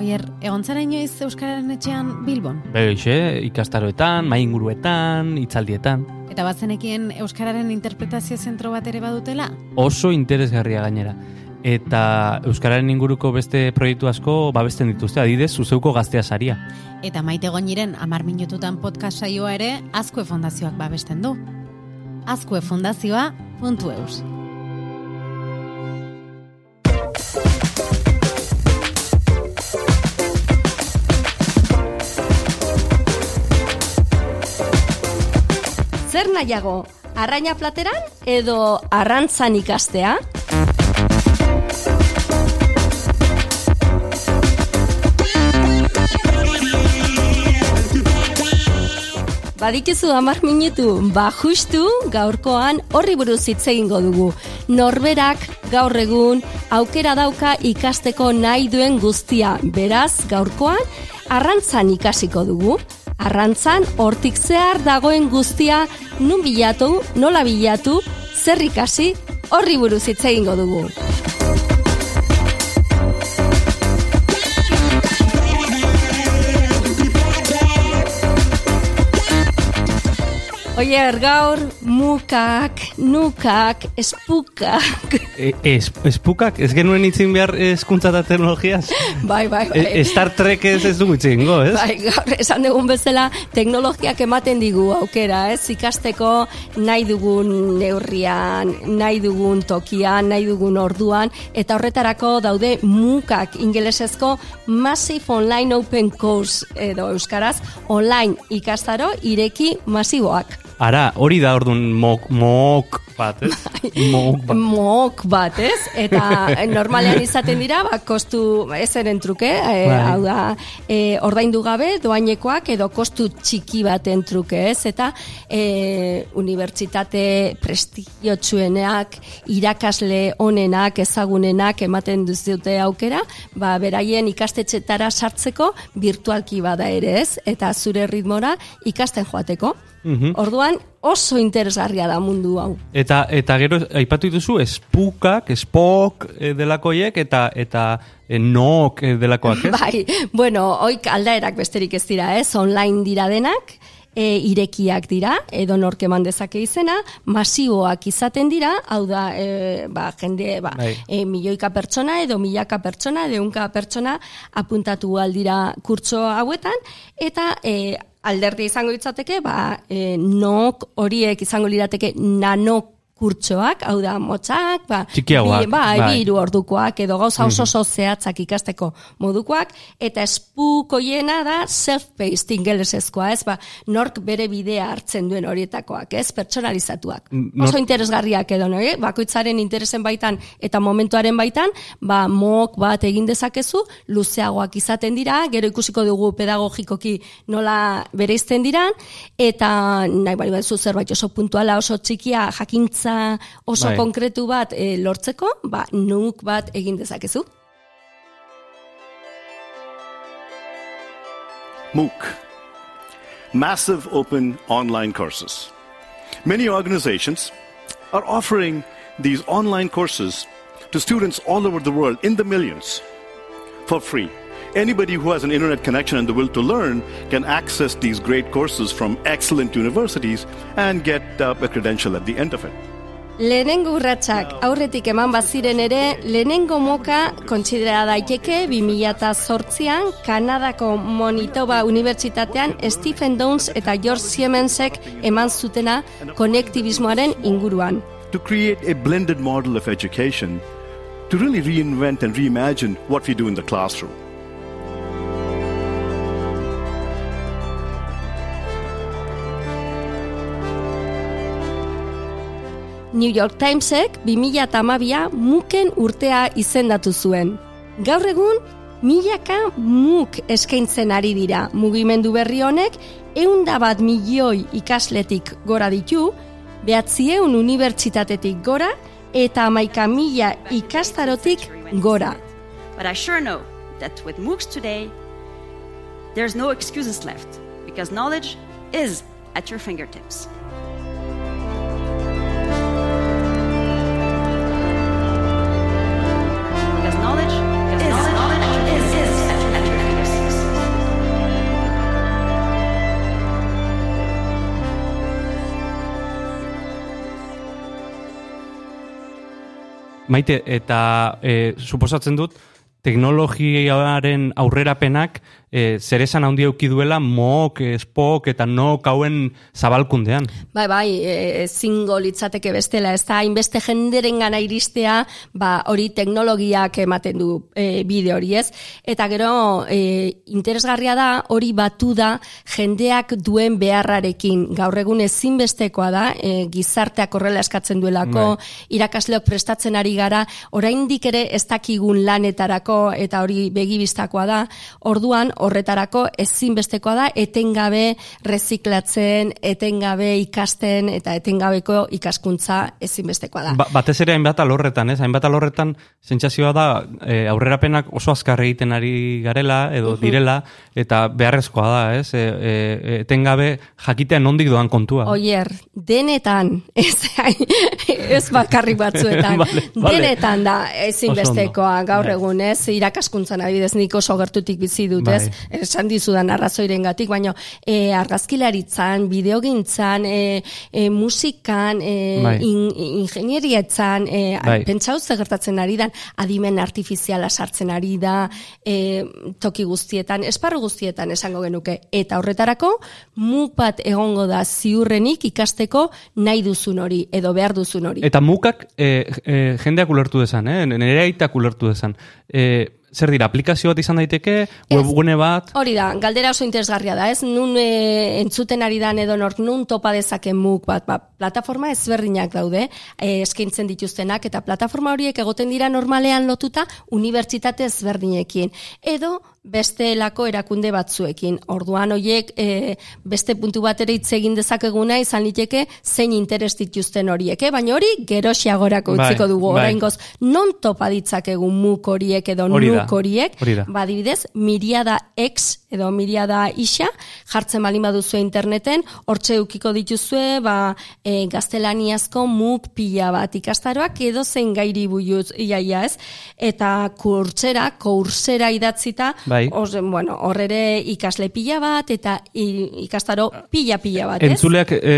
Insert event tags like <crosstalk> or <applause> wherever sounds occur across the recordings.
Oier, egon zara inoiz Euskararen etxean Bilbon? Beixe, ikastaroetan, mainguruetan, itzaldietan. Eta bazenekien Euskararen interpretazio zentro bat ere badutela? Oso interesgarria gainera. Eta Euskararen inguruko beste proiektu asko babesten dituzte, adidez, zuzeuko gaztea saria. Eta maite goiniren amar minututan podcast saioa ere Azkue Fondazioak babesten du. Azkue Fondazioa Nahiago, arraina plateran edo arrantzan ikastea? Badikizu amar minutu, ba justu gaurkoan horri buruz hitz egingo dugu. Norberak gaur egun aukera dauka ikasteko nahi duen guztia. Beraz, gaurkoan arrantzan ikasiko dugu. Arrantzan hortik zehar dagoen guztia nun bilatu, nola bilatu, zer ikasi, horri buruz hitz egingo dugu. Oier, gaur mukak, nukak, espukak. E, es, espukak, ez genuen itzin behar eskuntza eta teknologiaz? Bai, bai, bai. E, Star Trek ez ez dugu itzingo, ez? Bai, gaur esan dugun bezala teknologiak ematen digu aukera, ez? Ikasteko nahi dugun neurrian, nahi dugun tokian, nahi dugun orduan, eta horretarako daude mukak ingelesezko Massive Online Open Course edo euskaraz, online ikastaro ireki masiboak. Ara, hori da orduan mok, mok bat, ez? <laughs> Mok bat. Mok bat, ez? Eta normalean izaten dira, ba, kostu ezeren truke, e, Bai. hau da, e, ordaindu gabe, doainekoak edo kostu txiki baten truke, ez? Eta e, unibertsitate prestigiotsuenak, irakasle onenak, ezagunenak ematen dute aukera, ba, beraien ikastetxetara sartzeko virtualki bada ere, ez? Eta zure ritmora ikasten joateko. Mhm. Orduan oso interesgarria da mundu hau. Eta eta gero aipatu dituzu espukak, spok e, delakoiek eta eta e, nok e, delakoak, ez? <laughs> Bai, bueno, oik aldaerak besterik ez dira, ez? Online dira denak, e, irekiak dira, edo nork eman dezake izena, masiboak izaten dira, hau da, e, ba, jende, ba, Bai. e, milioika pertsona edo milaka pertsona, edo pertsona apuntatu aldira kurtso hauetan, eta e, alderdi izango ditzateke, ba, e, nok horiek izango lirateke nanok kurtsoak, hau da, motxak, ba, Txikiagoak, bi, bai, bai. hiru ordukoak, edo gauza oso oso zehatzak ikasteko modukoak, eta espukoiena da self-paced ingelesezkoa, ez, ba, nork bere bidea hartzen duen horietakoak, ez, pertsonalizatuak. Nor- Oso interesgarriak edo, no, eh? bakoitzaren interesen baitan eta momentuaren baitan, ba, mok bat egin dezakezu, luzeagoak izaten dira, gero ikusiko dugu pedagogikoki nola bereizten diran, eta nahi bali baduzu zerbait oso puntuala, oso txikia, jakintza oso Bai. konkretu bat e, lortzeko, ba, nuk bat egin dezakezu. MOOC, massive open online courses. Many organizations are offering these online courses to students all over the world in the millions for free. Anybody who has an internet connection and the will to learn can access these great courses from excellent universities and get uh, a credential at the end of it. Lehenengo urratsak aurretik eman baziren ere, lehenengo moka kontsidera daiteke 2008an Kanadako Manitoba Unibertsitatean Stephen Downs eta George Siemensek eman zutena konektibismoaren inguruan. To create a blended model of education, to really reinvent and reimagine what we do in the classroom. New York Timesek 2012a muken urtea izendatu zuen. Gaur egun, milaka muk eskaintzen ari dira. Mugimendu berri honek, eunda bat milioi ikasletik gora ditu, behatzieun unibertsitatetik gora, eta amaika mila ikastarotik gora. But I sure know that with MOOCs today, there's no excuses left because knowledge is at your fingertips. Maite, eta e, suposatzen dut, teknologiaren aurrerapenak e, zer esan handi euki duela mook, spok eta nok hauen zabalkundean. Bai, bai, e, zingo litzateke bestela, ez da, hainbeste jenderen gana iristea, ba, hori teknologiak ematen du e, bide hori ez. Eta gero, e, interesgarria da, hori batu da, jendeak duen beharrarekin. Gaur egun ezinbestekoa da, e, gizarteak horrela eskatzen duelako, bai. irakasleok prestatzen ari gara, oraindik ere ez dakigun lanetarako, eta hori begibistakoa da, orduan, horretarako ezinbestekoa da etengabe reziklatzen, etengabe ikasten eta etengabeko ikaskuntza ezinbestekoa da. Ba, batez ere hainbat alorretan, ez? Hainbat alorretan sentsazioa da e, aurrerapenak oso azkar egiten ari garela edo direla eta beharrezkoa da, ez? E, e, etengabe jakitean nondik doan kontua. Oier, denetan, <laughs> ez, ez bakarrik batzuetan, <laughs> denetan da ezinbestekoa gaur egun, ez? Irakaskuntzan adibidez nik oso gertutik bizi dut, ez? Bai esan dizudan arrazoiren gatik, baina e, argazkilaritzan, bideogintzan, e, e, musikan, e, bai. in, ingenierietzan, e, bai. pentsauz gertatzen ari da, adimen artifiziala sartzen ari da, e, toki guztietan, esparru guztietan esango genuke, eta horretarako, muk bat egongo da ziurrenik ikasteko nahi duzun hori, edo behar duzun hori. Eta mukak e, e, jendeak ulertu dezan, eh? nire aitak ulertu dezan. E, zer dira, aplikazio bat izan daiteke, webgune bat? Hori da, galdera oso interesgarria da, ez? Nun e, entzuten ari dan edo nort, nun topa dezake muk bat, ba, plataforma ezberdinak daude, e, eskaintzen dituztenak, eta plataforma horiek egoten dira normalean lotuta unibertsitate ezberdinekin. Edo, beste lako erakunde batzuekin. Orduan hoiek e, beste puntu bat ere hitz egin dezakeguna izan liteke zein interes dituzten horiek, eh? baina hori geroxiagorako bai, utziko dugu bai. oraingoz non topa ditzakegu muk horiek edo nuk horiek, badibidez, miriada X edo miriada isa, jartzen bali baduzu interneten, hortxe ukiko dituzue, ba, e, gaztelaniazko muk pila bat ikastaroak edo zein gairi buiuz, iaia ez, eta kurtsera, kursera idatzita, bai. bueno, horrere ikasle pila bat, eta ikastaro pila pila bat, ez? Entzuleak e,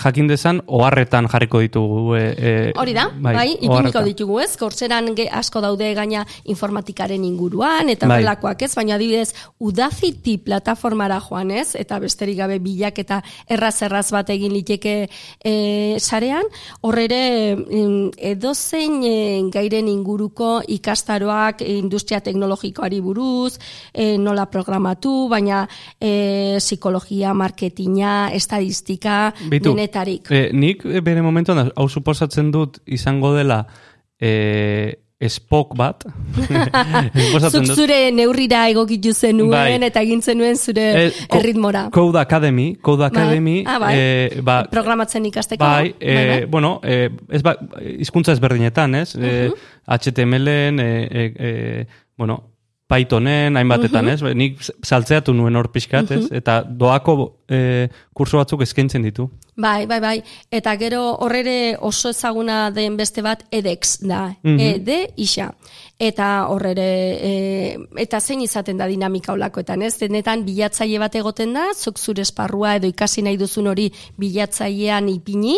jakin dezan, oharretan jarriko ditugu. E, e, Hori da, bai, bai ipiniko ditugu, ez? Kortzeran asko daude gaina informatikaren inguruan, eta bai. ez? Baina adibidez, udafiti plataformara joan, ez? Eta besterik gabe bilak eta erraz-erraz bat egin liteke e, sarean, horrere mm, edozein e, gairen inguruko ikastaroak industria teknologikoari buruz, e, nola programatu, baina e, psikologia, marketinga, estadistika, Bitu, denetarik. E, nik bere momentuan, hau suposatzen dut izango dela, e, espok bat. <laughs> Zuk zure neurrira egokitu zenuen bai. eta egin zenuen zure e, erritmora. Code Academy, Code bai. Academy. Ah, bai. e, ba, Programatzen ikasteko. Bai, e, bai, bai. bueno, e, ez ba, izkuntza ezberdinetan, ez? Uh -huh. HTML-en, e, e, bueno, Pythonen, hainbatetan, uh -huh. ez? Nik saltzeatu nuen hor pixkat, ez? Eta doako e, kurso batzuk eskaintzen ditu. Bai, bai, bai. Eta gero horrere oso ezaguna den beste bat edex da. Mm Ede isa. Eta horrere, e, eta zein izaten da dinamika olakoetan, ez? Denetan bilatzaile bat egoten da, zuk zure esparrua edo ikasi nahi duzun hori bilatzailean ipini,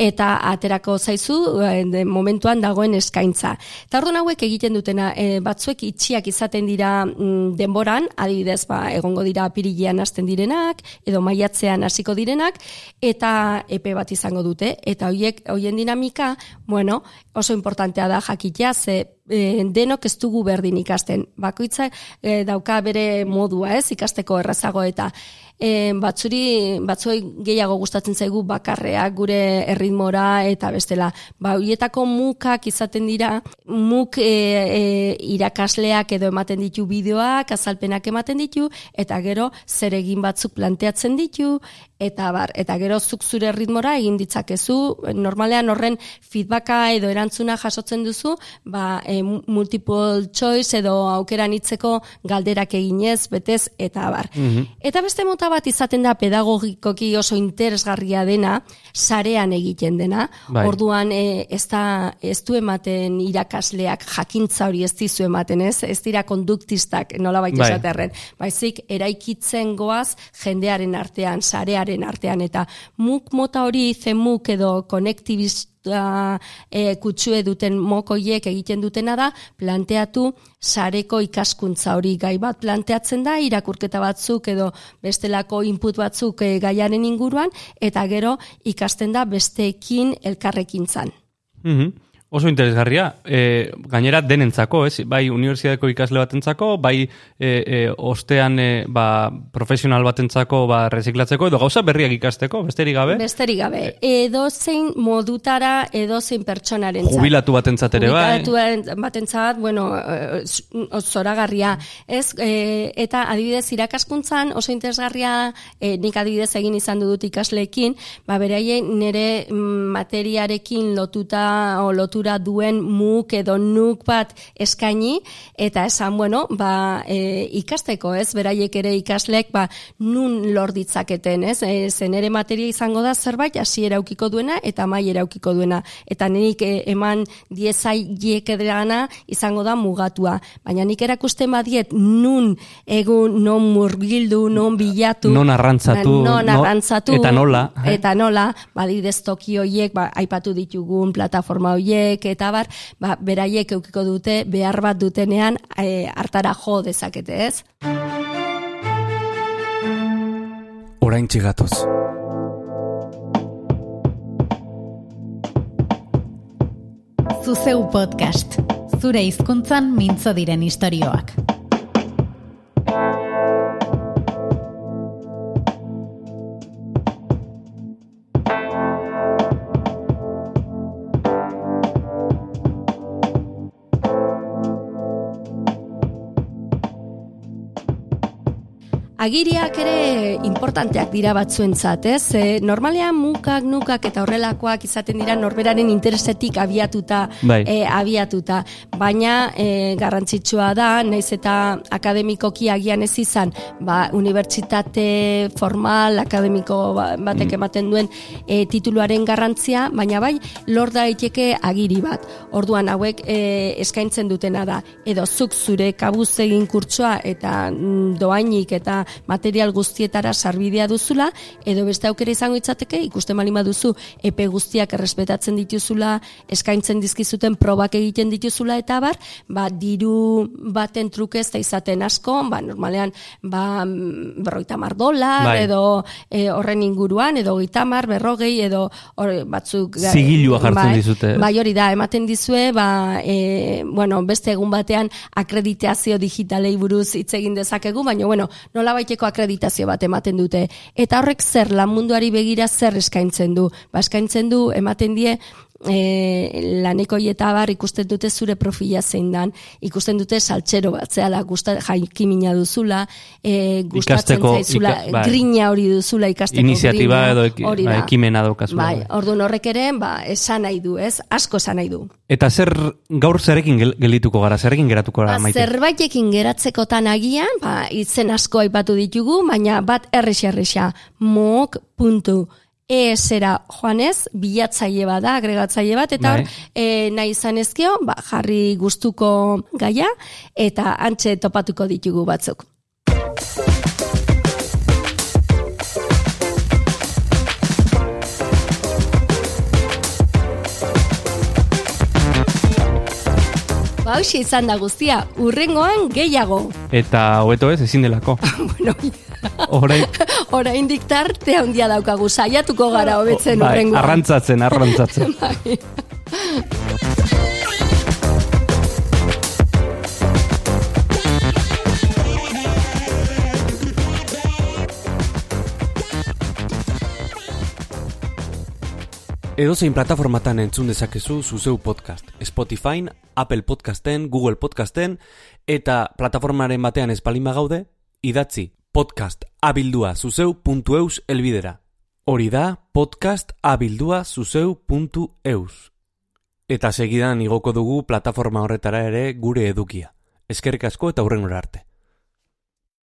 eta aterako zaizu e, momentuan dagoen eskaintza. Eta orduan hauek egiten dutena, e, batzuek itxiak izaten dira mm, denboran, adibidez, ba, egongo dira apirilean hasten direnak, edo maiatzean hasiko direnak eta epe bat izango dute eta hoiek hoien dinamika, bueno, oso importantea da jakitea ze e, denok ez dugu berdin ikasten. Bakoitza e, dauka bere modua, ez, ikasteko errazago eta e, batzuri, batzuei gehiago gustatzen zaigu bakarreak gure erritmora eta bestela. Ba, hoietako mukak izaten dira, muk e, e, irakasleak edo ematen ditu bideoak, azalpenak ematen ditu, eta gero zer egin batzuk planteatzen ditu, eta bar, eta gero zuk zure ritmora egin ditzakezu, normalean horren feedbacka edo erantzuna jasotzen duzu, ba, e, multiple choice edo aukeran hitzeko galderak eginez, betez, eta bar. Mhm. Eta beste mota bat izaten da pedagogikoki oso interesgarria dena, sarean egiten dena, bai. orduan e, ez, da, ez du ematen irakasleak jakintza hori ez dizu ematen, ez? Ez dira konduktistak nola baita bai. esaterren. Baizik, eraikitzen goaz jendearen artean, sarearen artean, eta muk mota hori zemuk edo konektibiz da, e, kutsue duten mokoiek egiten dutena da, planteatu sareko ikaskuntza hori gai bat planteatzen da, irakurketa batzuk edo bestelako input batzuk e, gaiaren inguruan, eta gero ikasten da besteekin elkarrekin zan. Mhm. Oso interesgarria, e, gainera denentzako, ez? Bai unibertsitateko ikasle batentzako, bai e, e, ostean e, ba, profesional batentzako ba, reziklatzeko, edo gauza berriak ikasteko, besterik gabe? Besterik gabe. Edo zein modutara, edo zein pertsonaren Jubilatu batentzat ere, bai? Jubilatu batentzat, bueno, zoragarria. Ez, e, eta adibidez irakaskuntzan oso interesgarria, e, nik adibidez egin izan dut ikasleekin, ba, beraien nire mm, materiarekin lotuta, o lotu duen muk edo nuk bat eskaini eta esan bueno ba, e, ikasteko ez? Beraiek ere ikaslek ba, nun lor ditzaketen ez? E, zen ere materia izango da zerbait hasi eraukiko duena eta mai eraukiko duena. Eta nik e, eman diezai edana izango da mugatua. Baina nik erakusten badiet nun egun non murgildu non bilatu non arrantzatu, non arrantzatu eta nola eh? eta nola badidez toki hoiek ba, aipatu ditugun plataforma hoiek eta bar, ba, beraiek eukiko dute behar bat dutenean e, hartara jo dezakete, ez? Orain txigatoz. Zuzeu podcast. Zure hizkuntzan mintzo diren istorioak. Agiriak ere importanteak dira batzuentzat, ez? E, normalean mukak, nukak eta horrelakoak izaten dira norberaren interesetik abiatuta, bai. e, abiatuta. Baina e, garrantzitsua da, naiz eta akademikoki agian ez izan, ba, unibertsitate formal, akademiko ba, batek mm. ematen duen e, tituluaren garrantzia, baina bai, lor daiteke agiri bat. Orduan hauek e, eskaintzen dutena da, edo zuk zure kabuz egin kurtsoa eta mm, doainik eta material guztietara sarbidea duzula, edo beste aukera izango itzateke, ikusten malin baduzu, epe guztiak errespetatzen dituzula, eskaintzen dizkizuten probak egiten dituzula, eta bar, ba, diru baten trukez da izaten asko, ba, normalean, ba, berroita mar dolar, bai. edo e, horren inguruan, edo gitamar, berrogei, edo or, batzuk... Zigilua jartzen bai, dizute. Bai, hori da, ematen dizue, ba, e, bueno, beste egun batean akreditazio digitalei buruz hitz egin dezakegu, baina, bueno, nola baiteko akreditazio bat ematen dute. Eta horrek zer, lan munduari begira zer eskaintzen du. Ba, eskaintzen du, ematen die, e, laneko eta bar ikusten dute zure profila zein dan, ikusten dute saltxero bat, zehala, gustat, jaikimina duzula, e, gustatzen ikasteko, zaizula, bai. grina hori duzula ikasteko Iniziatiba edo ek, ba, ekimena daukazula. Bai, orduan horrek ere, ba, esan nahi du, ez? Asko esan nahi du. Eta zer gaur zerekin gelituko gara, zerekin geratuko gara, ba? Zerbaitekin geratzekotan agian, ba, itzen asko aipatu ditugu, baina bat errexia-errexia, mok.com esera joanez, bilatzaile bada, agregatzaile bat, eta hor, e, nahi izan ezkeo, ba, jarri gustuko gaia, eta antxe topatuko ditugu batzuk. Ba, izan da guztia, urrengoan gehiago. Eta hobeto ez, ezin delako. <laughs> bueno, Orain <laughs> Orain diktarte handia daukagu saiatuko gara hobetzen bai, urrengo. Arrantzatzen, arrantzatzen. <laughs> bai. Edo zein plataformatan entzun dezakezu zuzeu podcast. Spotify, Apple Podcasten, Google Podcasten, eta plataformaren batean espalima gaude, idatzi podcast abildua zuzeu.eus elbidera. Hori da podcast abildua zuzeu.eus. Eta segidan igoko dugu plataforma horretara ere gure edukia. Eskerrik asko eta hurren arte.